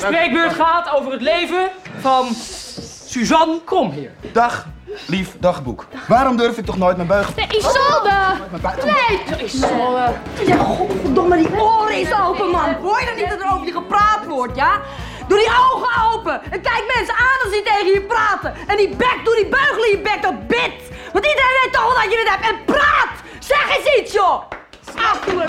spreekbeurt gaat over het leven van Suzanne Kromheer. Dag, lief dagboek. Waarom durf ik toch nooit mijn beugel... De Isolde! Nee! Isolde! Ja, godverdomme, die oren is open, man. Hoor je dan niet dat er over je gepraat wordt, ja? Doe die ogen open en kijk mensen aan als die tegen je praten. En die bek, doe die beugel in je bek, dat bit. Want iedereen weet toch wel dat je het hebt. En praat! Zeg eens iets, joh! Afdoen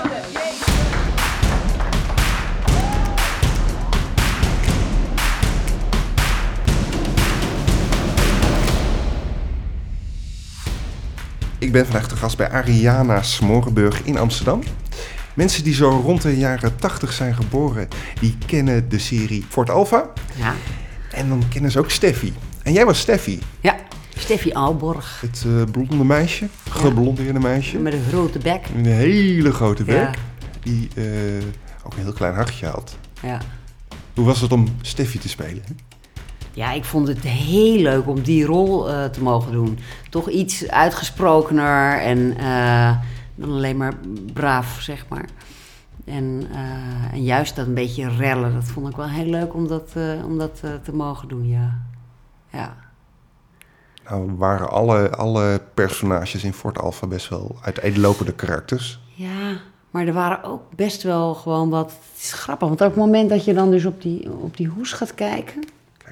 Ik ben vandaag te gast bij Ariana Smorenburg in Amsterdam. Mensen die zo rond de jaren 80 zijn geboren, die kennen de serie Fort Alpha. Ja. En dan kennen ze ook Steffi. En jij was Steffi, Ja, Steffi Aalborg. het eh, blonde meisje, geblondeerde meisje. Met een grote bek. Een hele grote bek, Ja. die eh, ook een heel klein hartje had. Ja. Hoe was het om Steffi te spelen? Ja, ik vond het heel leuk om die rol eh, te mogen doen. Toch iets uitgesprokener en eh, dan alleen maar braaf, zeg maar. En, eh, en juist dat een beetje rellen, dat vond ik wel heel leuk om dat, om dat te mogen doen, ja. Ja. Nou waren alle, alle personages in Fort Alpha best wel uiteenlopende karakters. Ja, maar er waren ook best wel gewoon wat... Het is grappig, want op het moment dat je dan dus op die, op die hoes gaat kijken...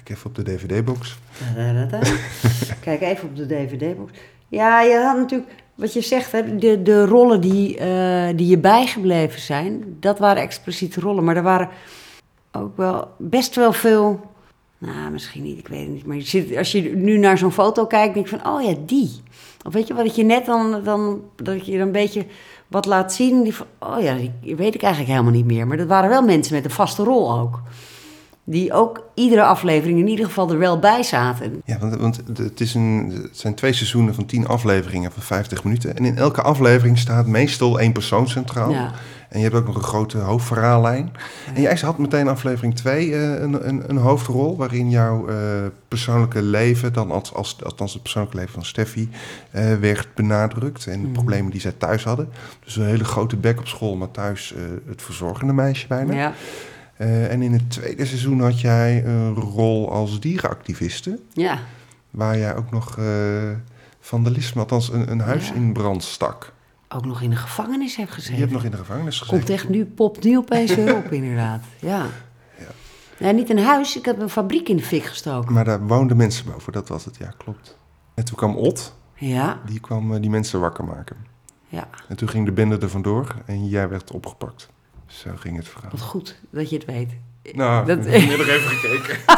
Kijk even op de DVD-box. Kijk even op de DVD-box. Ja, je had natuurlijk, wat je zegt, hè, de, de rollen die, eh, die je bijgebleven zijn, dat waren expliciete rollen. Maar er waren ook wel best wel veel. Nou, misschien niet, ik weet het niet. Maar je zit, als je nu naar zo'n foto kijkt, denk je van, oh ja, die. Of weet je wat, dat je net dan, dan, dat je dan een beetje wat laat zien. Oh ja, die weet ik eigenlijk helemaal niet meer. Maar dat waren wel mensen met een vaste rol ook. Die ook iedere aflevering in ieder geval er wel bij zaten. Ja, want, want het, is een, het zijn twee seizoenen van 10 afleveringen van 50 minuten. En in elke aflevering staat meestal één persoon centraal. Ja. En je hebt ook nog een grote hoofdverhaallijn. En jij had meteen aflevering 2 een, een, een hoofdrol... waarin jouw eh, persoonlijke leven, dan als, als, althans het persoonlijke leven van Steffi... eh, werd benadrukt en de Mhm. problemen die zij thuis hadden. Dus een hele grote bek op school, maar thuis eh, het verzorgende meisje bijna. Ja, Eh, en in het tweede seizoen had jij een rol als dierenactiviste... ja. Waar jij ook nog eh, vandalisme, althans een, een huis Ja. in brand stak. ook nog in de gevangenis heb gezeten. Je hebt nog in de gevangenis gezeten. Komt echt nu, popt nu opeens weer op, inderdaad. Ja. Nee, niet een huis, ik heb een fabriek in de fik gestoken. Maar daar woonden mensen boven, dat was het, ja, klopt. En toen kwam Ot, Ja, die kwam eh, die mensen wakker maken. ja. En toen ging de bende er vandoor en jij werd opgepakt. Zo ging het verhaal. Wat goed dat je het weet. Nou, Dat- ik heb nog even gekeken.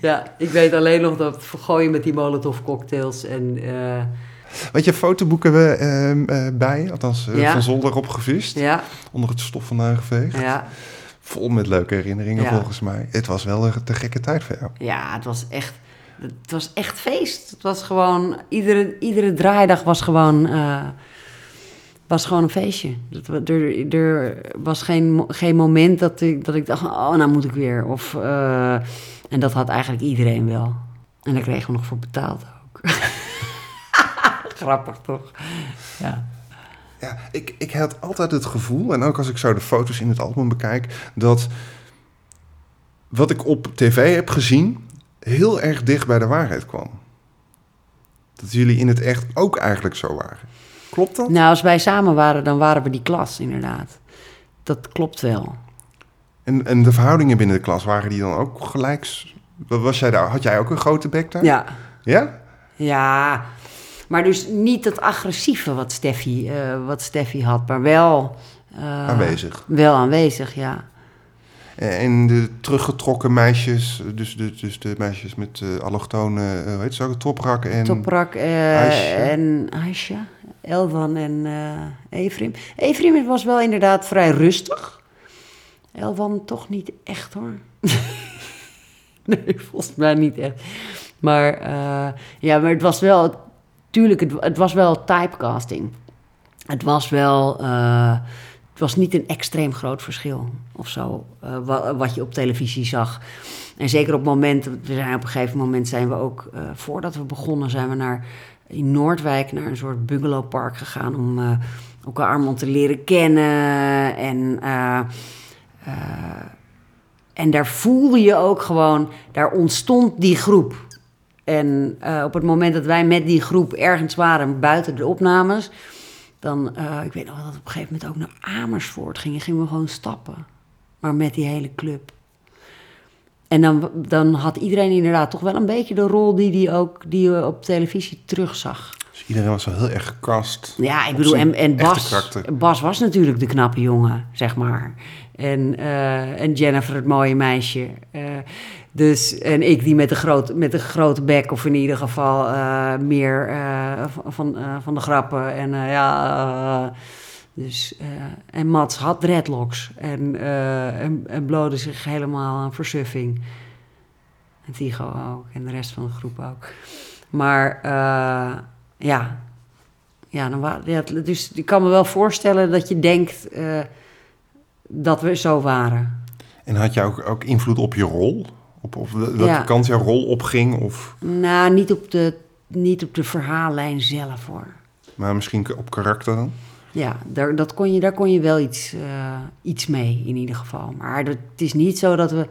Ja, ik weet alleen nog dat vergooien met die molotov cocktails en... Weet je, fotoboeken we ehm, eh, bij, althans eh, Ja. van zolder opgevist. ja, Onder het stof vandaan geveegd. ja, Vol met leuke herinneringen volgens mij. Het was wel een te gekke tijd voor jou. ja, het was echt... Het was echt feest. Het was gewoon... Iedere, iedere draaidag was gewoon... was gewoon een feestje. Er, er was geen, geen moment dat ik, dat ik dacht... Oh, nou moet ik weer. Of, eh, en dat had eigenlijk iedereen wel. En daar kregen we nog voor betaald ook. Grappig, toch? Ja. Ja, ik, ik had altijd het gevoel, en ook als ik zo de foto's in het album bekijk, dat wat ik op tv heb gezien heel erg dicht bij de waarheid kwam. Dat jullie in het echt ook eigenlijk zo waren. Klopt dat? Nou, als wij samen waren, dan waren we die klas, inderdaad. Dat klopt wel. En, en de verhoudingen binnen de klas, waren die dan ook gelijks? Was jij daar, had jij ook een grote bek daar? Ja. Ja? Ja, maar dus niet dat agressieve wat Steffi, eh, wat Steffi had, maar wel... eh, Aanwezig. Wel aanwezig, ja. En de teruggetrokken meisjes, dus de, dus de meisjes met uh, allochtone, uh, hoe heet ze ook, Toprak en... Toprak uh, en Aisha, Elvan en uh, Evrim. Evrim was wel inderdaad vrij rustig. Elvan toch niet echt hoor. nee, volgens mij niet echt. Maar uh, ja, maar het was wel, tuurlijk, het, het was wel typecasting. Het was wel, uh, het was niet een extreem groot verschil of zo, wat, wat, je op televisie zag. En zeker op het moment, we zijn op een gegeven moment zijn we ook, voordat we begonnen, zijn we naar in Noordwijk naar een soort bungalowpark gegaan om elkaar allemaal te leren kennen en en daar voelde je ook gewoon, daar ontstond die groep. En eh, op het moment dat wij met die groep ergens waren buiten de opnames, dan, eh, ik weet nog dat we op een gegeven moment ook naar Amersfoort gingen, gingen we gewoon stappen. Maar met die hele club. En dan, dan had iedereen inderdaad toch wel een beetje de rol die, die, ook, die je op televisie terugzag. Dus iedereen was wel heel erg gecast. Ja, ik bedoel, en, en Bas. Bas was natuurlijk de knappe jongen, zeg maar. En, eh, en Jennifer het mooie meisje. Eh, dus, en ik die met de, groot, met de grote bek, of in ieder geval eh, meer van, van, van de grappen. En ja, dus, eh, en Mats had dreadlocks en, eh, en, en blode zich helemaal aan versuffing. En Tigo ook, en de rest van de groep ook. Maar eh, ja, ja, dan ja, dus ik kan me wel voorstellen dat je denkt dat we zo waren. En had jij ook, ook invloed op je rol? Op, op welke Ja. kant jouw rol opging? Of, Nou, niet op de, niet op de verhaallijn zelf hoor. maar misschien op karakter dan? Ja, daar, dat kon je, daar kon je wel iets, eh, iets mee in ieder geval. Maar dat, het is niet zo dat we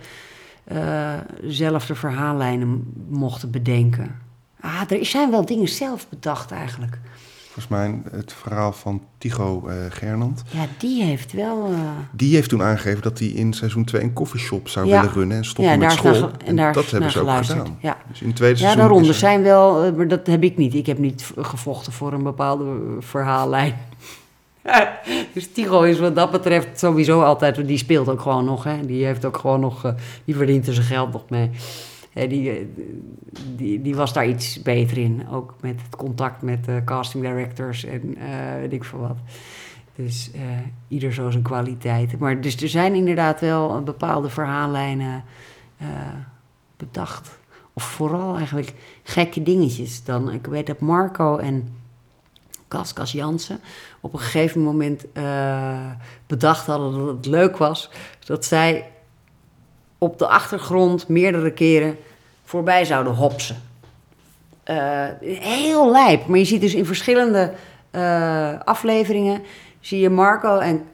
eh, zelf de verhaallijnen mochten bedenken. Ah, er zijn wel dingen zelf bedacht eigenlijk. Volgens mij het verhaal van Tigo eh Gernand. Ja, die heeft wel... Die heeft toen aangegeven dat hij in seizoen 2 een koffieshop zou Ja. willen runnen en stoppen Ja, met naar school. en daar dat hebben ze ook geluisterd, gedaan. ja. Dus in tweede Ja, seizoen daarom. is Er er- zijn wel, maar dat heb ik niet. Ik heb niet gevochten voor een bepaalde verhaallijn. dus Tigo is wat dat betreft sowieso altijd, die speelt ook gewoon nog. Hè. Die heeft ook gewoon nog, eh, die verdient er zijn geld nog mee. Die, eh, die, die was daar iets beter in. Ook met het contact met casting directors en eh, weet ik veel wat. Dus ieder zo zijn kwaliteiten. Maar dus er zijn inderdaad wel bepaalde verhaallijnen bedacht. Of vooral eigenlijk gekke dingetjes. Dan, ik weet dat Marco en Kaskas Jansen op een gegeven moment eh, bedacht hadden dat het leuk was dat zij op de achtergrond meerdere keren voorbij zouden hopsen. Eh, heel lijp, maar je ziet dus in verschillende eh, afleveringen zie je Marco en,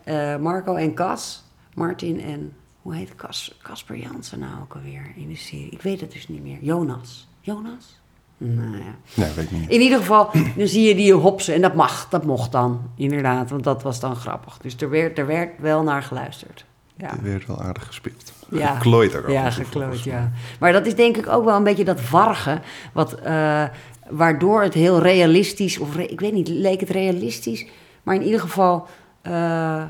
Marco en Cas, Martin en hoe heet Cas, Casper Jansen nou ook alweer in de serie? Ik weet het dus niet meer. Jonas. Jonas? Nou ja. Nee, weet ik niet. In ieder geval, dan zie je die hopsen. En dat mag, dat mocht dan, inderdaad. Want dat was dan grappig. Dus er werd, er werd wel naar geluisterd. Ja, Er werd wel aardig gespeeld. Ja. Geklooid ook. ja geklooid, ja. Maar dat is denk ik ook wel een beetje dat wargen. Wat, eh, waardoor het heel realistisch, of re- ik weet niet, leek het realistisch. Maar in ieder geval eh,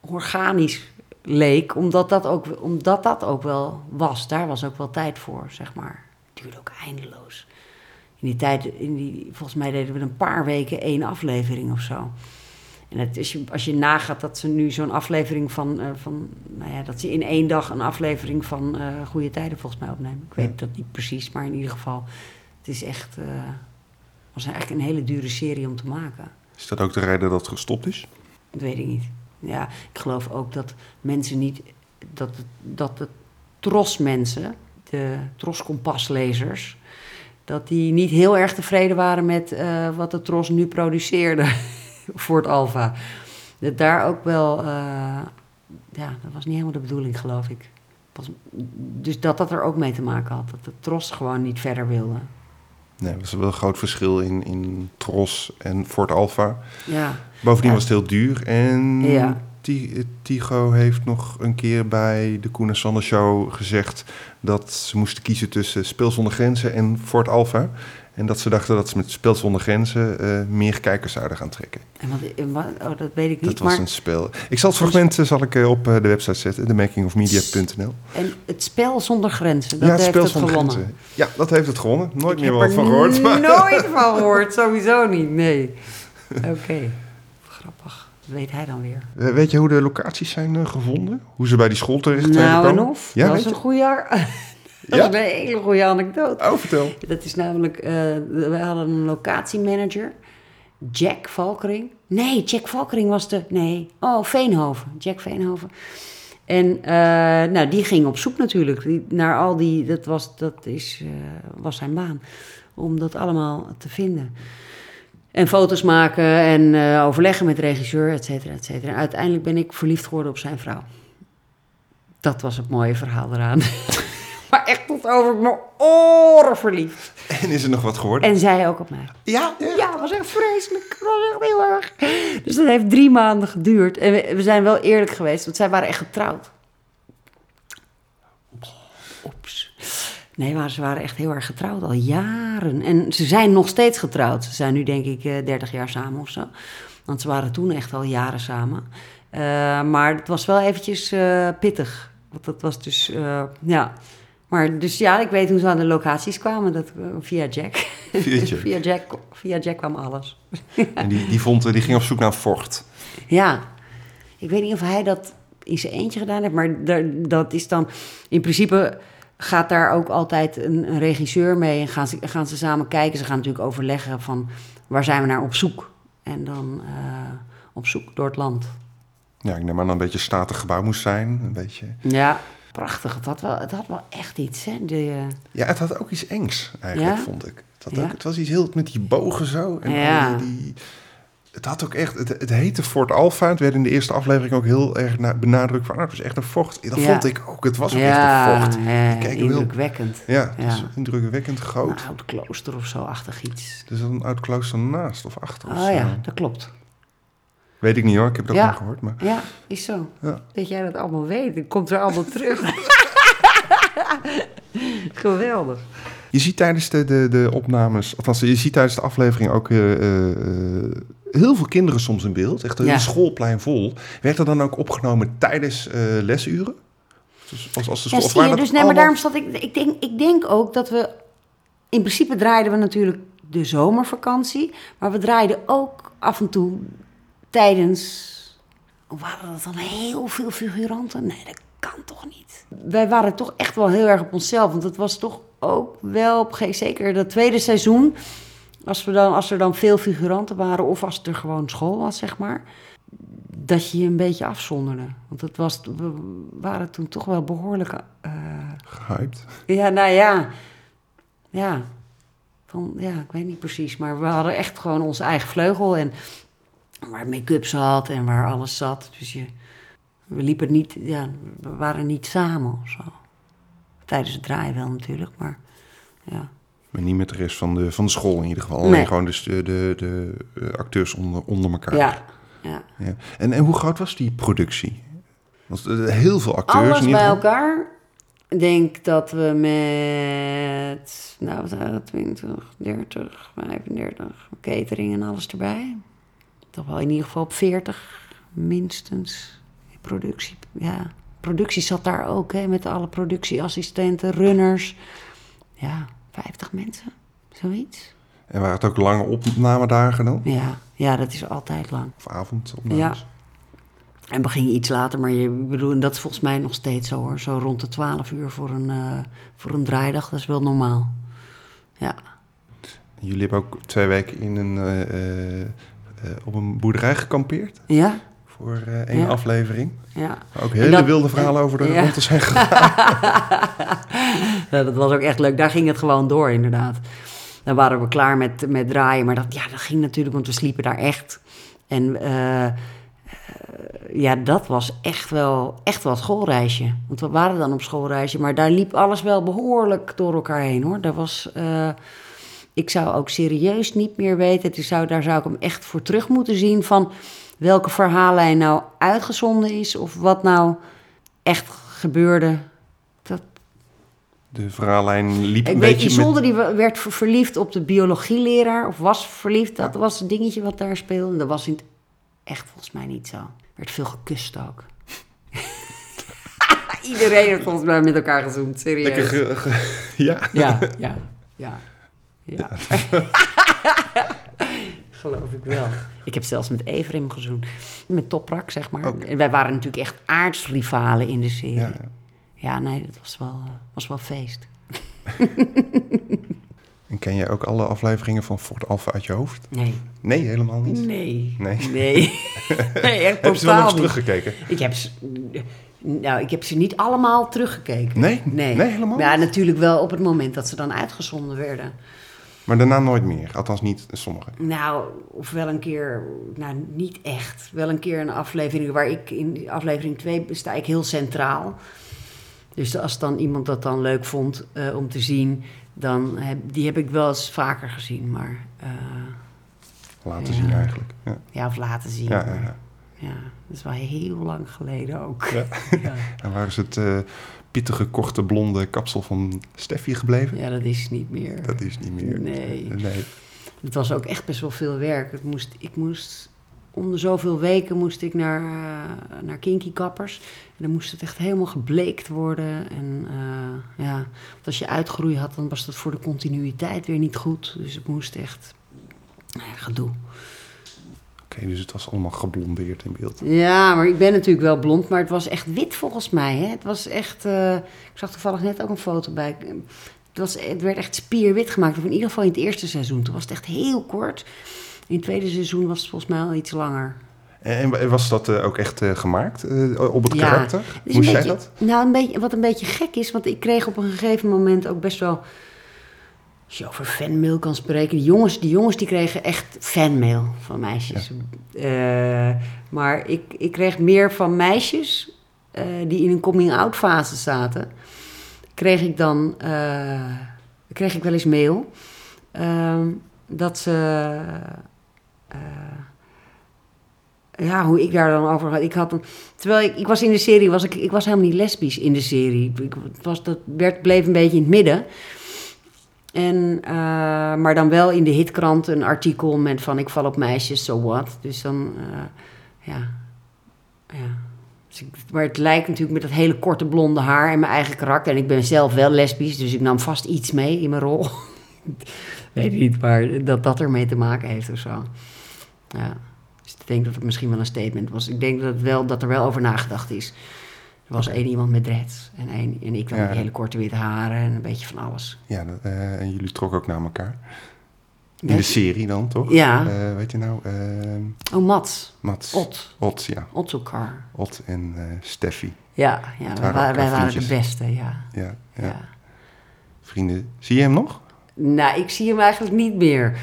organisch leek. Omdat dat, ook, omdat dat ook wel was. Daar was ook wel tijd voor, zeg maar. Het duurde ook eindeloos. In die tijd, in die, volgens mij deden we een paar weken één aflevering of zo. En het, als, je, als je nagaat dat ze nu zo'n aflevering van, eh, van... Nou ja, dat ze in één dag een aflevering van eh Goede Tijden volgens mij opnemen. Ik weet dat niet precies, maar in ieder geval... Het is echt... eh was eigenlijk een hele dure serie om te maken. Is dat ook de reden dat het gestopt is? Dat weet ik niet. Ja, ik geloof ook dat mensen niet... Dat, dat de trosmensen, de troskompaslezers... dat die niet heel erg tevreden waren met eh, wat de tros nu produceerde voor het Alfa. Dat daar ook wel... eh, ja, dat was niet helemaal de bedoeling, geloof ik. Pas- dus dat dat er ook mee te maken had. Dat de tros gewoon niet verder wilde. Nee, was wel een groot verschil in, in Tros en Ford Alpha. Ja, Bovendien Ja. was het heel duur. En Ja. Ti- Tigo heeft nog een keer bij de Koen en Sander Show gezegd... dat ze moesten kiezen tussen Speel zonder Grenzen en Ford Alpha. En dat ze dachten dat ze met Speel zonder Grenzen eh, meer kijkers zouden gaan trekken. en wat, en wat- oh, dat weet ik niet. Dat was maar, een spel. Ik zal het fragment eh, zal ik, eh, op eh, de website zetten, themakingofmedia.nl. En het spel zonder grenzen, dat Ja, het heeft het zonder gewonnen. grenzen. Ja, dat heeft het gewonnen. Nooit Ik meer wat er van gehoord. Maar... Nooit van gehoord, sowieso niet, nee. Oké, grappig. Dat weet hij dan weer. Weet je hoe de locaties zijn eh, gevonden? Hoe ze bij die school terecht zijn Nou en gekomen? of, Ja, dat is een goede... Dat Ja? is een hele goede anekdote. Oh, vertel. Dat is namelijk, eh, we hadden een locatiemanager, Jack Valkering. Nee, Jack Valkering was de, nee, oh, Veenhoven, Jack Veenhoven. En eh, nou, die ging op zoek natuurlijk die, naar al die, dat was, dat is, was zijn baan, om dat allemaal te vinden. En foto's maken en eh, overleggen met de regisseur, et cetera, et cetera. Uiteindelijk ben ik verliefd geworden op zijn vrouw. Dat was het mooie verhaal eraan. maar echt tot over mijn oren verliefd. En is er nog wat geworden? En zij ook op mij. Ja, Ja, was echt vreselijk. Het was echt heel erg. Dus dat heeft drie maanden geduurd. En we, we zijn wel eerlijk geweest, want zij waren echt getrouwd. Nee, maar ze waren echt heel erg getrouwd, al jaren. En ze zijn nog steeds getrouwd. Ze zijn nu denk ik eh, 30 jaar samen of zo. Want ze waren toen echt al jaren samen. Eh, maar het was wel eventjes eh, pittig. Want dat was dus, eh, ja... Maar dus ja, ik weet hoe ze aan de locaties kwamen. Dat, eh, via Jack. Via Jack. via Jack. Via Jack kwam alles. En die, die, vond, die ging op zoek naar een vocht. Ja, ik weet niet of hij dat in zijn eentje gedaan heeft, maar dat is dan in principe gaat daar ook altijd een, een regisseur mee en gaan ze, gaan ze samen kijken. Ze gaan natuurlijk overleggen van waar zijn we naar op zoek en dan eh, op zoek door het land. Ja, ik neem aan dat een beetje een statig gebouw moest zijn. Een beetje... Ja, prachtig. Het had wel, het had wel echt iets, hè? De, eh, Ja, het had ook iets engs, eigenlijk, Ja? vond ik. Het, had Ja? ook, het was iets heel met die bogen zo. En Ja. die- het had ook echt, het, het heette Fort Alpha. Het werd in de eerste aflevering ook heel erg na- benadrukt van, ah, het was echt een vocht. Dat Ja. vond ik ook, het was ook echt een vocht. ja, Die keken heel- indrukwekkend. Ja, Ja. dus indrukwekkend groot. Een oud klooster of zo, achtig iets. Is een oud klooster naast of achter of Oh zo. ja, dat klopt. Weet ik niet hoor, ik heb dat nog gehoord. Maar Ja, is zo. Dat jij dat allemaal weet. Het komt er allemaal terug. Geweldig. Je ziet tijdens de, de, de opnames, althans je ziet tijdens de aflevering ook eh, eh, heel veel kinderen soms in beeld. Echt een Ja. schoolplein vol. Werd er dan ook opgenomen tijdens eh, lesuren? Dus als, als de Ja, school, of zie je. waren Dus nee, maar daarom zat ik... Ik denk, ik denk ook dat we... In principe draaiden we natuurlijk de zomervakantie. Maar we draaiden ook af en toe tijdens... Waren dat dan heel veel figuranten? Nee, dat kan toch niet. Wij waren toch echt wel heel erg op onszelf. Want het was toch ook wel, op een gegeven zeker dat tweede seizoen... Als, we dan, als er dan veel figuranten waren of als er gewoon school was, zeg maar... dat je je een beetje afzonderde. Want het was, we waren toen toch wel behoorlijk... eh, Gehyped. ja, nou ja. Ja. Van, ja, ik weet niet precies. Maar we hadden echt gewoon onze eigen vleugel. En waar make-up zat en waar alles zat. Dus je, we liepen niet... Ja, we waren niet samen of zo. Tijdens het draaien wel natuurlijk, maar... Ja. Maar niet met de rest van de, van de school in ieder geval. Alleen gewoon dus de, de, de eh, acteurs onder, onder elkaar. Ja, ja. Ja. En, en hoe groot was die productie? Want eh, heel veel acteurs Alles in ieder bij elkaar. Ik denk dat we met, nou wat waren het, 20, 30, 35, catering en alles erbij. Toch wel in ieder geval op 40 minstens. Productie, ja. Productie zat daar ook, hè, met alle productieassistenten, runners. Ja, 50 mensen, zoiets. En waren het ook lange opnamedagen dan? Ja, ja dat is altijd lang. Of avondopnames? En we gingen iets later, maar je bedoel, en dat is volgens mij nog steeds zo hoor. Zo rond de 12 uur voor een, eh, voor een draaidag, dat is wel normaal. Ja. Jullie hebben ook twee weken in een, eh, eh, op een boerderij gekampeerd Ja? Voor eh, één Ja. aflevering. Ja. Ook hele dat- wilde verhalen over de Ja. zijn gegaan. ja, dat was ook echt leuk. Daar ging het gewoon door, inderdaad. Dan waren we klaar met, met draaien, maar dat, ja, dat ging natuurlijk, want we sliepen daar echt. En eh, eh, ja, dat was echt wel, echt wel schoolreisje. Want we waren dan op schoolreisje, maar daar liep alles wel behoorlijk door elkaar heen, hoor. Daar was... ik zou ook serieus niet meer weten. Dus zou, daar zou ik hem echt voor terug moeten zien van welke verhaallijn nou uitgezonden is of wat nou echt gebeurde. Dat, De verhaallijn liep een ik weet, beetje Isolde met... die werd ver- verliefd op de biologieleraar of was verliefd. Dat was een dingetje wat daar speelde. Dat was in het echt volgens mij niet zo. Er werd veel gekust ook. Iedereen heeft volgens mij met elkaar gezoend, serieus. Lekker. Ja, ja, ja. ja. Geloof ik wel. Ik heb zelfs met Everim gezoend. Met Toprak, zeg maar. En wij waren natuurlijk echt aardsrivalen in de serie. Ja, Ja, ja. nee, dat was wel, eh, was wel feest. En ken jij ook alle afleveringen van Fort Alpha uit je hoofd? Nee. Nee, helemaal niet. Nee. Nee. Nee. nee, echt Heb je ze wel nog eens niet. teruggekeken? Ik heb, ze, nou, ik heb ze niet allemaal teruggekeken. Nee? Nee, Nee, helemaal Ja, niet? natuurlijk wel op het moment dat ze dan uitgezonden werden. Maar daarna nooit meer. Althans niet sommige. Nou, of wel een keer, nou niet echt. Wel een keer een aflevering waar ik in aflevering 2 sta ik heel centraal. Dus als dan iemand dat dan leuk vond eh, om te zien, dan heb, die heb ik wel eens vaker gezien. Maar eh, Laten Ja. zien eigenlijk. Ja, ja, of laten zien. ja, ja, ja. Dat is wel heel lang geleden ook. Ja. ja. En waar is het eh, pittige, korte, blonde kapsel van Steffi gebleven? Ja, dat is niet meer. Dat is niet meer. Nee. nee. Het was ook echt best wel veel werk. Het moest, ik moest, om de zoveel weken moest ik naar, eh, naar kinky kappers. En dan moest het echt helemaal gebleekt worden. En eh, ja, want als je uitgroei had, dan was dat voor de continuïteit weer niet goed. Dus het moest echt, nou ja, gedoe. Oké, dus het was allemaal geblondeerd in beeld. Ja, maar ik ben natuurlijk wel blond, maar het was echt wit volgens mij. Hè? Het was echt, eh, ik zag toevallig net ook een foto bij. Het, was, het werd echt spierwit gemaakt, of in ieder geval in het eerste seizoen. Toen was het echt heel kort. In het tweede seizoen was het volgens mij al iets langer. En en was dat eh, ook echt eh, gemaakt eh, op het Ja, karakter? Moest jij beetje- dat? Nou, een beetje, wat een beetje gek is, want ik kreeg op een gegeven moment ook best wel... Als je over fanmail kan spreken. Die jongens, die jongens die kregen echt fanmail van meisjes. Eh, maar ik, ik kreeg meer van meisjes eh, die in een coming-out fase zaten. Kreeg ik dan eh, kreeg ik wel eens mail. ehm, dat ze... ja, hoe ik daar dan over had. Ik had een, terwijl ik, ik was in de serie, was ik, ik was helemaal niet lesbisch in de serie. Ik, was, dat werd, bleef een beetje in het midden. En, eh, maar dan wel in de hitkrant een artikel met van ik val op meisjes, so what. Dus dan, eh, ja, ja. Dus ik, maar het lijkt natuurlijk met dat hele korte blonde haar en mijn eigen karakter. En ik ben zelf wel lesbisch, dus ik nam vast iets mee in mijn rol. Weet niet, maar dat dat ermee te maken heeft of zo. Ja. Dus ik denk dat het misschien wel een statement was. Ik denk dat, wel, dat er wel over nagedacht is. Er was één iemand met dreads en, één, en ik dan Ja. met hele korte witte haren en een beetje van alles. Ja, dat, eh, en jullie trokken ook naar elkaar. In Weet- de serie dan, toch? Ja. Eh, weet je nou? eh, Oh, Mats. Mats. Ot. Ot, ja. Otzelkar. Ot en eh, Steffi. Ja, ja wij, waren wij waren de beste, ja. Ja, ja. ja. Vrienden. Zie je hem nog? Nou, ik zie hem eigenlijk niet meer.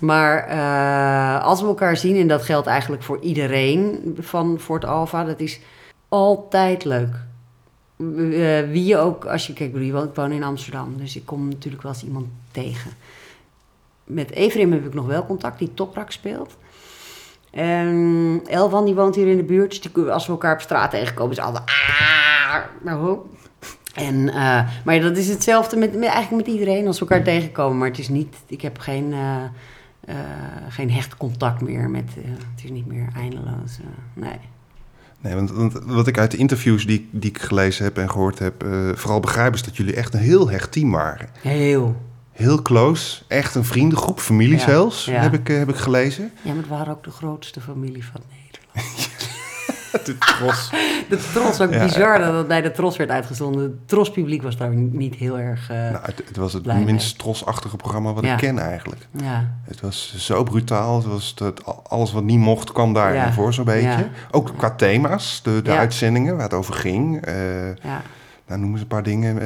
Maar als we elkaar zien, en dat geldt eigenlijk voor iedereen van Fort Alpha, dat is altijd leuk. Eh, wie je ook, als je, kijk, ik woon in Amsterdam, dus ik kom natuurlijk wel eens iemand tegen. Met Evrim heb ik nog wel contact, die Toprak speelt. Elvan, die woont hier in de buurt, dus die, als we elkaar op straat tegenkomen, is altijd... Ah, nou. En, eh, maar dat is hetzelfde met, eigenlijk met iedereen als we elkaar tegenkomen. Maar het is niet, ik heb geen, eh, geen hecht contact meer met, het is niet meer eindeloos. nee. Nee, want, want wat ik uit de interviews die, die ik gelezen heb en gehoord heb, eh, vooral begrijp is dat jullie echt een heel hecht team waren. Heel. Heel close, echt een vriendengroep, familie Ja, zelfs, ja. Heb, ik, eh, heb ik gelezen. Ja, maar het waren ook de grootste familie van Nederland. De tros. De Tros, ook Ja. bizar dat het bij de Tros werd uitgezonden. Het Tros-publiek was daar niet heel erg... eh, nou, het, het was het minst trosachtige programma wat Ja. ik ken eigenlijk. ja. Het was zo brutaal. Het was het, alles wat niet mocht kwam daarin Ja. voor, zo'n beetje. Ja. Ook qua thema's, de, de Ja. uitzendingen waar het over ging. Eh, ja, nou, noemen ze een paar dingen.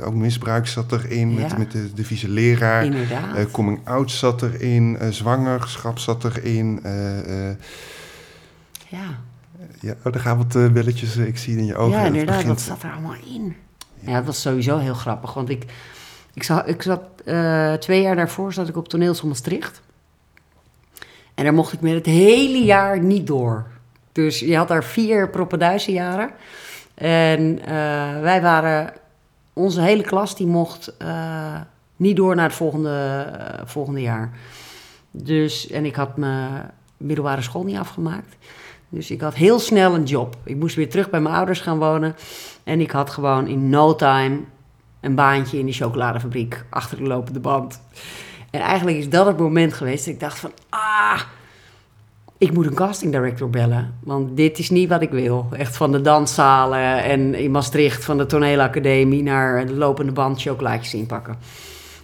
Eh, ook misbruik zat erin met, Ja. met de, de vieze leraar. inderdaad. Coming out zat erin. zwangerschap zat erin. ja. Ja, oh, daar gaan wat eh, belletjes. eh, ik zie in je ogen. ja, inderdaad, begint- dat zat er allemaal in. Ja, dat was sowieso heel grappig, want ik, ik, zat, ik zat eh, twee jaar daarvoor zat ik op toneelschool Maastricht. En daar mocht ik met het hele jaar niet door. Dus je had daar vier proppenduizenjaren. En wij waren, onze hele klas die mocht niet door naar het volgende, volgende jaar. Dus, en ik had mijn middelbare school niet afgemaakt. Dus ik had heel snel een job. Ik moest weer terug bij mijn ouders gaan wonen. En ik had gewoon in no time een baantje in die chocoladefabriek achter de lopende band. En eigenlijk is dat het moment geweest dat ik dacht van... Ah, ik moet een casting director bellen. Want dit is niet wat ik wil. Echt van de danszalen en in Maastricht van de toneelacademie... naar de lopende band chocolaatjes inpakken.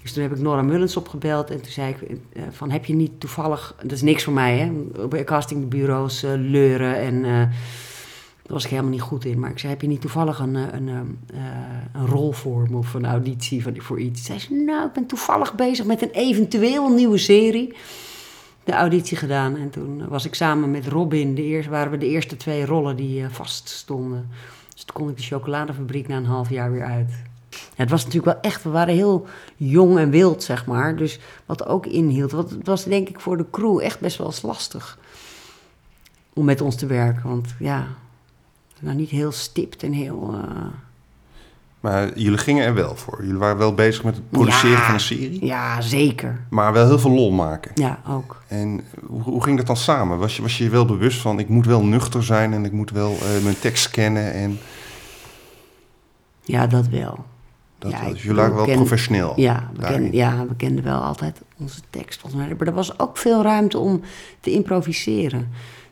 Dus toen heb ik Nora Mullens opgebeld en toen zei ik eh, van heb je niet toevallig, dat is niks voor mij hè, op castingbureaus eh, leuren en eh, daar was ik helemaal niet goed in. Maar ik zei heb je niet toevallig een, een, een rol voor me of een auditie voor iets? Zei ze nou ik ben toevallig bezig met een eventueel nieuwe serie. De auditie gedaan en toen was ik samen met Robin, de eerste, waren we de eerste twee rollen die vast stonden. Dus toen kon ik de chocoladefabriek na een half jaar weer uit. Ja, het was natuurlijk wel echt, we waren heel jong en wild, zeg maar. Dus wat ook inhield. Want het was denk ik voor de crew echt best wel eens lastig om met ons te werken. Want ja, nou niet heel stipt en heel... eh, Maar jullie gingen er wel voor. Jullie waren wel bezig met het produceren Ja. van een serie. Ja, zeker. Maar wel heel veel lol maken. Ja, ook. En hoe, hoe ging dat dan samen? Was je, was je je wel bewust van, ik moet wel nuchter zijn en ik moet wel eh, mijn tekst kennen en Ja, dat wel. Dat Ja, was- jullie waren wel ken- professioneel. Ja we, ja, we kenden wel altijd onze tekst. Maar er was ook veel ruimte om te improviseren.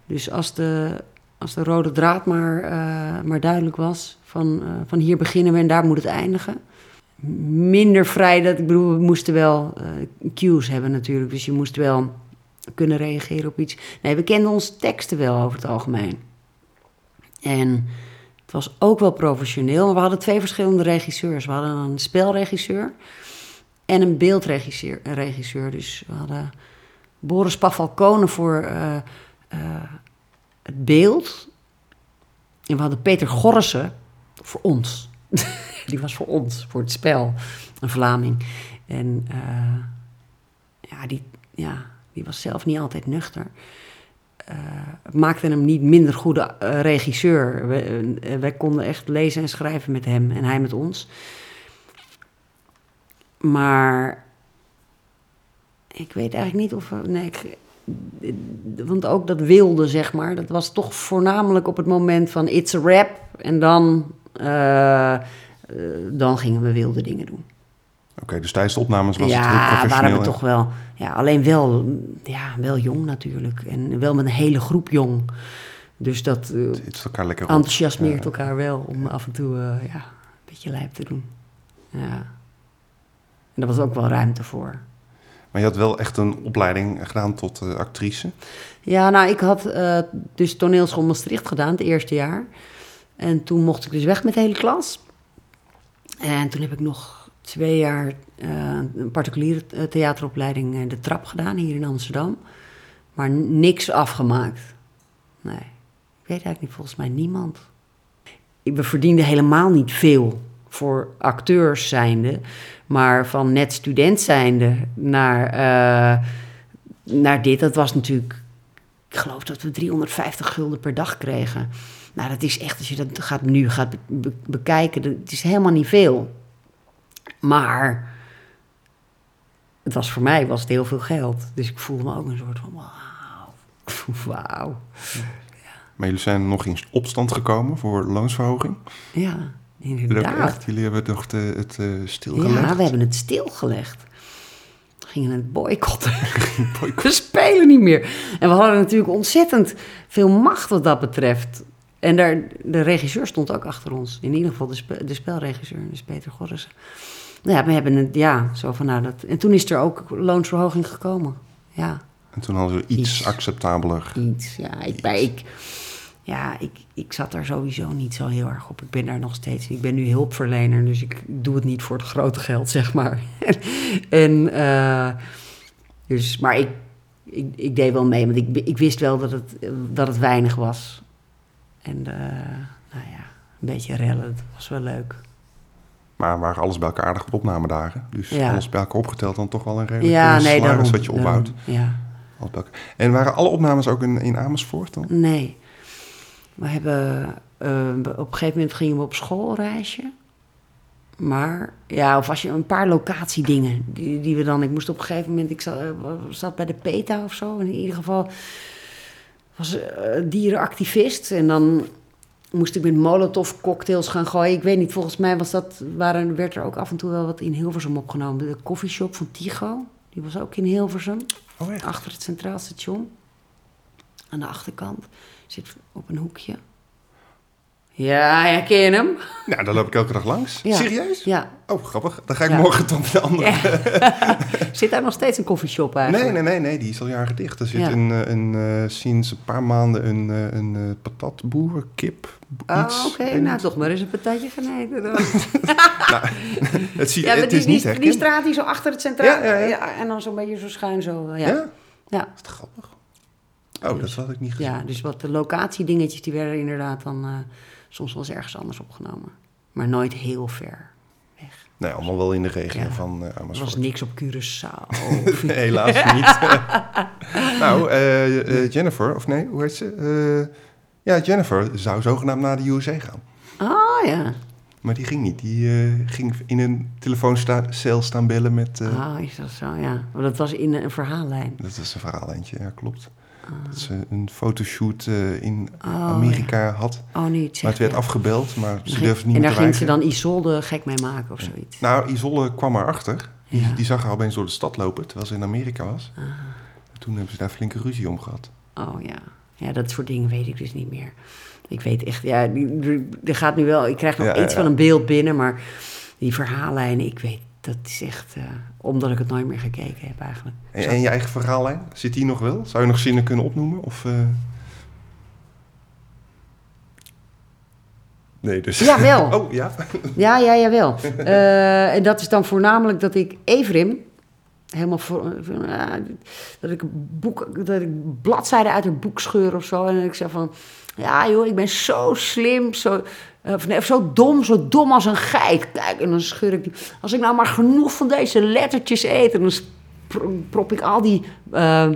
Dus als de, als de rode draad maar, eh, maar duidelijk was... Van, eh, van hier beginnen we en daar moet het eindigen... Minder vrij, dat, ik bedoel, we moesten wel eh, cues hebben natuurlijk. Dus je moest wel kunnen reageren op iets. Nee, we kenden onze teksten wel over het algemeen. En was ook wel professioneel. Maar we hadden twee verschillende regisseurs. We hadden een spelregisseur en een beeldregisseur. regisseur. Dus we hadden Boris Pafalcone voor eh, eh, het beeld. En we hadden Peter Gorrissen voor ons. Die was voor ons, voor het spel. Een Vlaming. En eh, ja, die, ja, die was zelf niet altijd nuchter. Het maakte hem niet minder goede eh, regisseur. Eh, wij konden echt lezen en schrijven met hem en hij met ons. Maar ik weet eigenlijk niet of... Nee, want ook dat wilde, zeg maar, dat was toch voornamelijk op het moment van it's a rap. En dan, dan gingen we wilde dingen doen. Oké, dus tijdens de opnames was het heel ja, waren we en- toch wel. Ja, alleen wel, ja, wel jong natuurlijk. En wel met een hele groep jong. Dus dat eh, Het elkaar lekker enthousiasmeert Ja. elkaar wel om af en toe eh, ja, een beetje lijp te doen. Ja. En daar was ook wel ruimte voor. Maar je had wel echt een opleiding gedaan tot eh, actrice. Ja, nou, ik had dus toneelschool Maastricht gedaan, het eerste jaar. En toen mocht ik dus weg met de hele klas. En toen heb ik nog twee jaar eh, een particuliere eh, theateropleiding eh, De Trap gedaan, hier in Amsterdam. Maar niks afgemaakt. Nee, ik weet eigenlijk niet, volgens mij niemand. We verdienden helemaal niet veel voor acteurs zijnde. Maar van net student zijnde naar, naar dit, dat was natuurlijk... Ik geloof dat we 350 gulden per dag kregen. Nou, dat is echt, als je dat gaat, nu gaat be- be- bekijken, dat, is helemaal niet veel. Maar het was voor mij was het heel veel geld. Dus ik voelde me ook een soort van wauw. Wauw. Maar jullie zijn nog in opstand gekomen voor loonsverhoging. Ja, inderdaad. echt, jullie hebben toch de, het eh stilgelegd? Ja, we hebben het stilgelegd. We gingen het boycotten. we spelen niet meer. En we hadden natuurlijk ontzettend veel macht wat dat betreft. En daar, de regisseur stond ook achter ons. In ieder geval de, spe- de spelregisseur, dus Peter Gorrissen. Nou ja, we hebben het, ja, zo van nou dat... En toen is er ook loonsverhoging gekomen. Ja, En toen hadden we iets, Iets. acceptabeler. iets. Ja, ik, ja ik, ik zat daar sowieso niet zo heel erg op. Ik ben daar nog steeds. Ik ben nu hulpverlener, dus ik doe het niet voor het grote geld, zeg maar. en, eh, dus, maar ik, ik, ik deed wel mee, want ik, ik wist wel dat het, dat het weinig was. En eh, nou ja, een beetje rellen, dat was wel leuk. Maar waren alles bij elkaar aardig op opnamedagen. Dus Ja. alles bij elkaar opgeteld dan toch wel een redelijk Ja, nee, daarom. wat je opbouwt. daarom, ja. En waren alle opnames ook in, in Amersfoort dan? Nee. We hebben... eh, op een gegeven moment gingen we op schoolreisje. Maar... Ja, of als je een paar locatiedingen die, die we dan... Ik moest op een gegeven moment... Ik zat, eh, zat bij de PETA of zo. In ieder geval was eh, dierenactivist. En dan moest ik met molotov cocktails gaan gooien. Ik weet niet, volgens mij was dat, waren, werd er ook af en toe wel wat in Hilversum opgenomen. De koffieshop van Tigo, die was ook in Hilversum. Oh? Achter het Centraal Station. Aan de achterkant. Zit op een hoekje. Ja, herken je hem? Nou, daar loop ik elke dag langs. Ja. Serieus? Ja. Oh, grappig. Dan ga ik Ja. morgen tot de andere. Zit daar nog steeds een koffieshop Nee, eigenlijk? nee, nee, nee, die is al jaren dicht. Er zit een, eh, een, eh, sinds een paar maanden een, eh, een patatboer, kip, Oh, iets. oké. Nou, toch maar eens een patatje gaan eten dan. het ziet, Ja, het die, is die, niet die, herkend. straat die zo achter het Centraal... En dan zo'n beetje zo schuin zo. Ja. Ja? Ja. Ja. Is het grappig? Oh, dat had ik niet gezien. Ja, dus wat de locatiedingetjes, die werden inderdaad dan... soms wel eens ergens anders opgenomen. Maar nooit heel ver weg. Nee, allemaal wel in de regio Ja. van uh, Er Amersfoort. was niks op Curaçao. Nee, helaas niet. nou, eh, eh, Jennifer, of nee, hoe heet ze? Eh, ja, Jennifer zou zogenaamd naar de USA gaan. Ah ja. Maar die ging niet. Die eh, ging in een telefooncel staan bellen met... eh, Ah, is dat zo? Ja. Maar dat was in een verhaallijn. Dat is een verhaal eentje, ja, klopt. Dat ze een fotoshoot eh, in Oh, Amerika had. Oh. Maar het werd ja. afgebeld, maar ze En durfde niet En meer daar ging ze dan Isolde gek mee maken of zoiets. Nou, Isolle kwam erachter. Die, die zag haar opeens door de stad lopen, terwijl ze in Amerika was. Ah. Toen hebben ze daar flinke ruzie om gehad. Oh ja. Ja, dat soort dingen weet ik dus niet meer. Ik weet echt, ja, er gaat nu wel, ik krijg nog iets van een beeld binnen, maar die verhaallijnen, ik weet, dat is echt, eh, omdat ik het nooit meer gekeken heb eigenlijk. En, je eigen verhaallijn, zit die nog wel? Zou je nog zinnen kunnen opnoemen? Of, eh? Nee, dus... Jawel. oh, ja? Ja, ja, jawel. Eh en dat is dan voornamelijk dat ik Evrim, helemaal voor, dat ik boek, dat ik bladzijden uit een boek scheur of zo. En ik zeg van, ja joh, ik ben zo slim, zo, of nee, of zo dom, zo dom als een geit. Kijk, en dan scheur ik die. Als ik nou maar genoeg van deze lettertjes eet, en dan pro- prop ik al die eh, eh,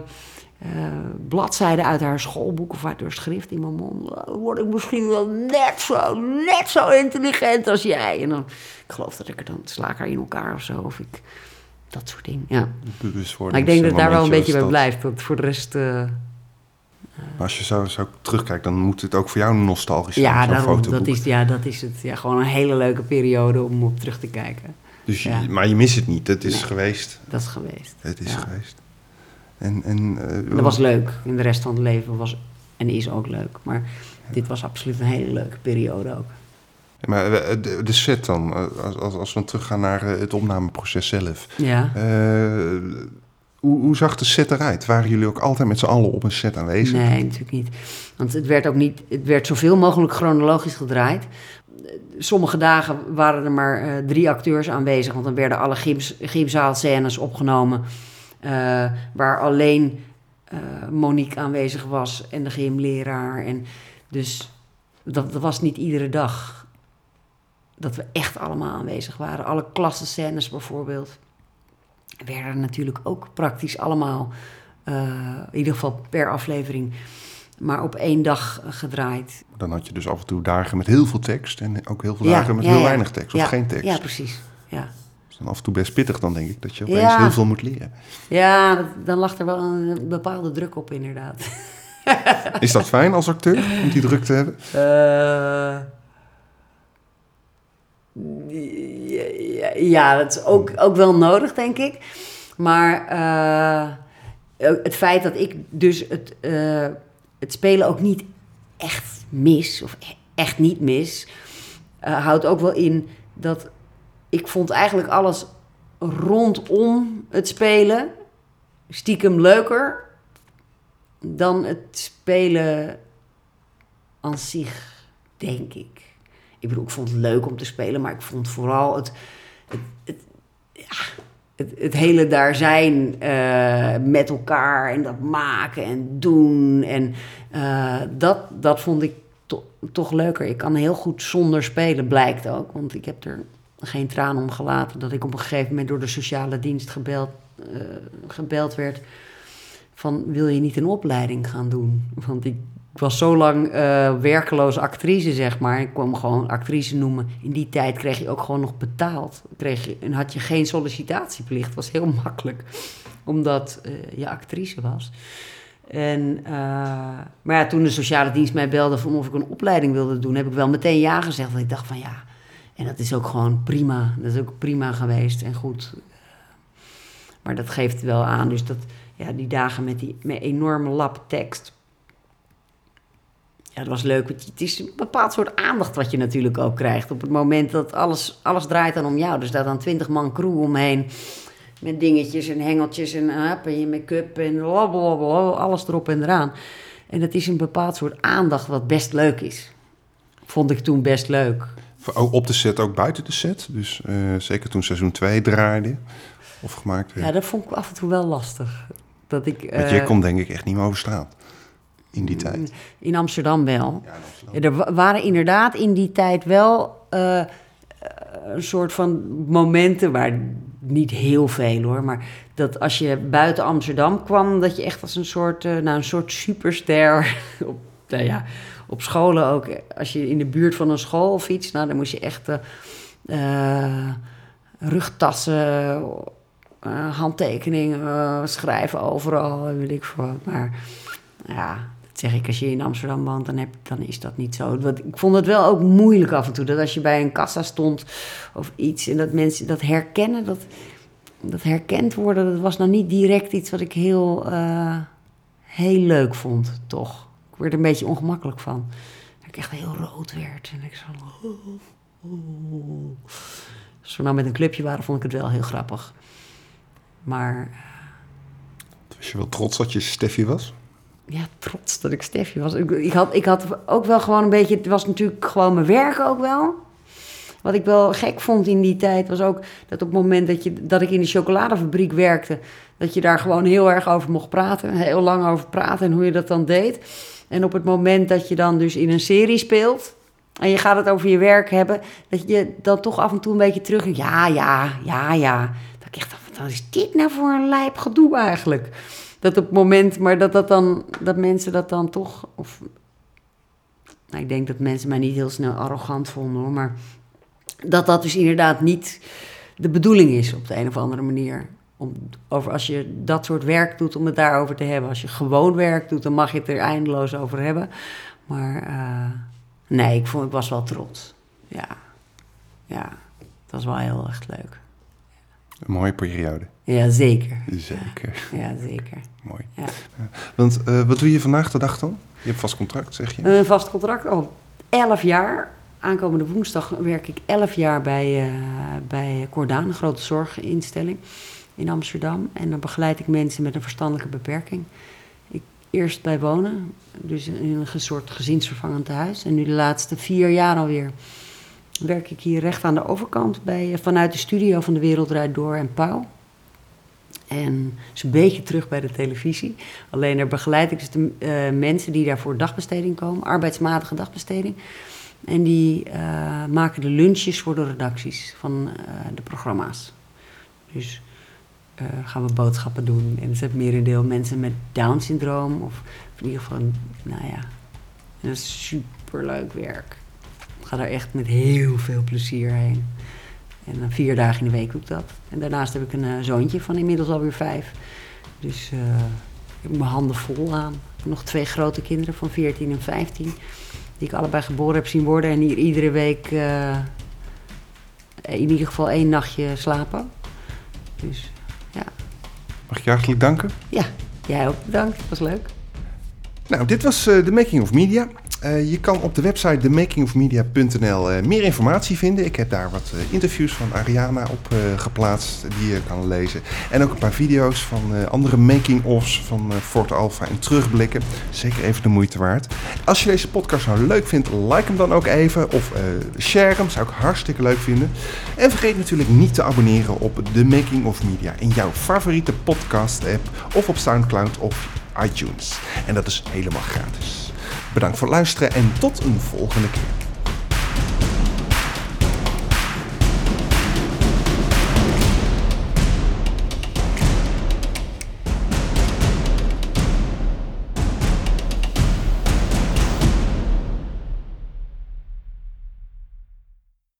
bladzijden uit haar schoolboek of uit haar schrift in mijn mond. Dan word ik misschien wel net zo, net zo intelligent als jij. En dan, ik geloof dat ik er dan sla ik haar in elkaar of zo. Of ik, dat soort dingen, ja. Maar ik denk dat daar wel een beetje bij blijf. Dat voor de rest... eh, Maar als je zo, zo terugkijkt, dan moet het ook voor jou nostalgisch zijn, ja, daarom, dat is, ja, dat is het. Ja, gewoon een hele leuke periode om op terug te kijken. Dus je- ja. Maar je mist het niet, het is Nee. geweest. Dat is geweest. Het is Ja. geweest. En, en, eh, Dat was leuk. En de rest van het leven was en is ook leuk. Maar dit was absoluut een hele leuke periode ook. Maar eh, de, de set dan, eh, als, als, als we dan teruggaan naar het opnameproces zelf. Ja. Hoe, zag de set eruit? Waren jullie ook altijd met z'n allen op een set aanwezig? Nee, natuurlijk niet. Want het werd ook niet, het werd zoveel mogelijk chronologisch gedraaid. Sommige dagen waren er maar eh, drie acteurs aanwezig, want dan werden alle gymzaalscènes opgenomen. eh, waar alleen eh, Monique aanwezig was en de gymleraar. En dus dat, dat was niet iedere dag dat we echt allemaal aanwezig waren. Alle klassenscènes bijvoorbeeld werden natuurlijk ook praktisch allemaal, eh, in ieder geval per aflevering, maar op één dag gedraaid. Dan had je dus af en toe dagen met heel veel tekst en ook heel veel Ja, dagen met ja, heel ja. weinig tekst of Ja, geen tekst. Ja, precies. Ja, Dat is dan af en toe best pittig dan, denk ik, dat je opeens Ja. heel veel moet leren. ja dan lag er wel een bepaalde druk op inderdaad. Is dat fijn als acteur, om die druk te hebben? Eh, ja, dat is ook, ook wel nodig, denk ik. Maar eh, het feit dat ik dus het, eh, het spelen ook niet echt mis, of e- echt niet mis, eh, houdt ook wel in dat ik vond eigenlijk alles rondom het spelen stiekem leuker dan het spelen aan zich, denk ik. Ik bedoel, ik vond het leuk om te spelen, maar ik vond vooral het, het, het hele daar zijn eh, met elkaar en dat maken en doen. En eh, dat, dat vond ik to- toch leuker. Ik kan heel goed zonder spelen, blijkt ook. Want ik heb er geen traan om gelaten dat ik op een gegeven moment door de sociale dienst gebeld, eh, gebeld werd van wil je niet een opleiding gaan doen? Want ik was zo lang eh, werkeloos actrice, zeg maar. Ik kwam gewoon actrice noemen. In die tijd kreeg je ook gewoon nog betaald. Kreeg je, en had je geen sollicitatieplicht. was heel makkelijk, omdat eh, je actrice was. En, eh, maar ja, toen de sociale dienst mij belde of ik een opleiding wilde doen, heb ik wel meteen ja gezegd. Want ik dacht van ja, en dat is ook gewoon prima. Dat is ook prima geweest en goed. Maar dat geeft wel aan. Dus dat, ja, die dagen met die met enorme lap tekst. Ja, dat was leuk. Het is een bepaald soort aandacht wat je natuurlijk ook krijgt. Op het moment dat alles, alles draait dan om jou. Er staat dan twintig man crew omheen. Met dingetjes en hengeltjes en, hup, en je make-up en blablabla, alles erop en eraan. En het is een bepaald soort aandacht wat best leuk is. Vond ik toen best leuk. Ook op de set, ook buiten de set. Dus eh, zeker toen seizoen 2 draaide of gemaakt werd. Ja, dat vond ik af en toe wel lastig. Dat ik, Want jij eh, kon denk ik echt niet meer over straat. In die tijd. In Amsterdam wel. Ja, in Amsterdam. Ja, er wa- waren inderdaad in die tijd wel eh, eh, een soort van momenten, waar niet heel veel hoor, maar dat als je buiten Amsterdam kwam, dat je echt als een soort, nou, een soort superster op, nou ja, op scholen ook. Als je in de buurt van een school of iets, nou, dan moest je echt rugtassen, handtekeningen schrijven overal, weet ik veel. Maar ja, zeg ik, als je in Amsterdam woont, dan, dan is dat niet zo. Ik vond het wel ook moeilijk af en toe. Dat als je bij een kassa stond of iets en dat mensen dat herkennen, dat, dat herkend worden, dat was nou niet direct iets wat ik heel, eh, heel leuk vond, toch. Ik werd er een beetje ongemakkelijk van. Dat ik echt heel rood werd. En ik zo... Als we nou met een clubje waren, vond ik het wel heel grappig. Maar Was je wel trots dat je Steffi was? Ja, trots dat ik Stefje was. Ik, had, ik had ook wel gewoon een beetje... Het was natuurlijk gewoon mijn werk ook wel. Wat ik wel gek vond in die tijd was ook dat op het moment dat, je, dat ik in de chocoladefabriek werkte... dat je daar gewoon heel erg over mocht praten. Heel lang over praten en hoe je dat dan deed. En op het moment dat je dan dus in een serie speelt... en je gaat het over je werk hebben... dat je dan toch af en toe een beetje terug... Ja, ja, ja, ja. Dat ik echt wat is dit nou voor een lijp gedoe eigenlijk? Dat op het moment, maar dat, dat, dan, dat mensen dat dan toch. Of, nou, ik denk dat mensen mij niet heel snel arrogant vonden hoor, maar dat dat dus inderdaad niet de bedoeling is op de een of andere manier. Om, over, als je dat soort werk doet, om het daarover te hebben. Als je gewoon werk doet, dan mag je het er eindeloos over hebben. Maar eh, nee, ik, vond, ik was wel trots. Ja, ja, dat was wel heel echt leuk. Een mooie periode. Ja, zeker. Zeker. Ja, zeker. Mooi. Ja. Want eh, wat doe je vandaag de dag dan? Je hebt vast contract, zeg je? Een vast contract al 11 jaar. Aankomende woensdag werk ik 11 jaar bij, eh bij Cordaan, een grote zorginstelling in Amsterdam. En dan begeleid ik mensen met een verstandelijke beperking. Ik, eerst bij wonen, dus in een soort gezinsvervangend tehuis. En nu de laatste vier jaar alweer werk ik hier recht aan de overkant bij, eh, vanuit de studio van De Wereld Draait Door en Pauw. En is een beetje terug bij de televisie. Alleen daar begeleid ik dus de eh, mensen die daar voor dagbesteding komen, arbeidsmatige dagbesteding. En die eh, maken de lunches voor de redacties van eh, de programma's. Dus gaan we boodschappen doen. En het zijn merendeel mensen met Down-syndroom. Of in ieder geval, nou ja, dat is superleuk werk. Ik ga daar echt met heel veel plezier heen. En dan vier dagen in de week doe ik dat. En daarnaast heb ik een eh, zoontje van inmiddels alweer vijf. Dus eh, ik heb mijn handen vol aan. Nog twee grote kinderen van 14 en 15. Die ik allebei geboren heb zien worden. En hier iedere week eh, in ieder geval één nachtje slapen. Dus ja, Mag ik je hartelijk danken? ja jij ook bedankt. Dat was leuk. Nou, dit was The Making of Media. Eh, je kan op de website themakingofmedia.nl eh, meer informatie vinden. Ik heb daar wat eh, interviews van Ariana op geplaatst die je kan lezen. En ook een paar video's van andere making-ofs van Fort Alpha en terugblikken. Zeker even de moeite waard. Als je deze podcast nou leuk vindt, like hem dan ook even of share hem. Zou ik hartstikke leuk vinden. En vergeet natuurlijk niet te abonneren op The Making of Media in jouw favoriete podcast-app of op Soundcloud of iTunes. En dat is helemaal gratis. Bedankt voor luisteren en tot een volgende keer.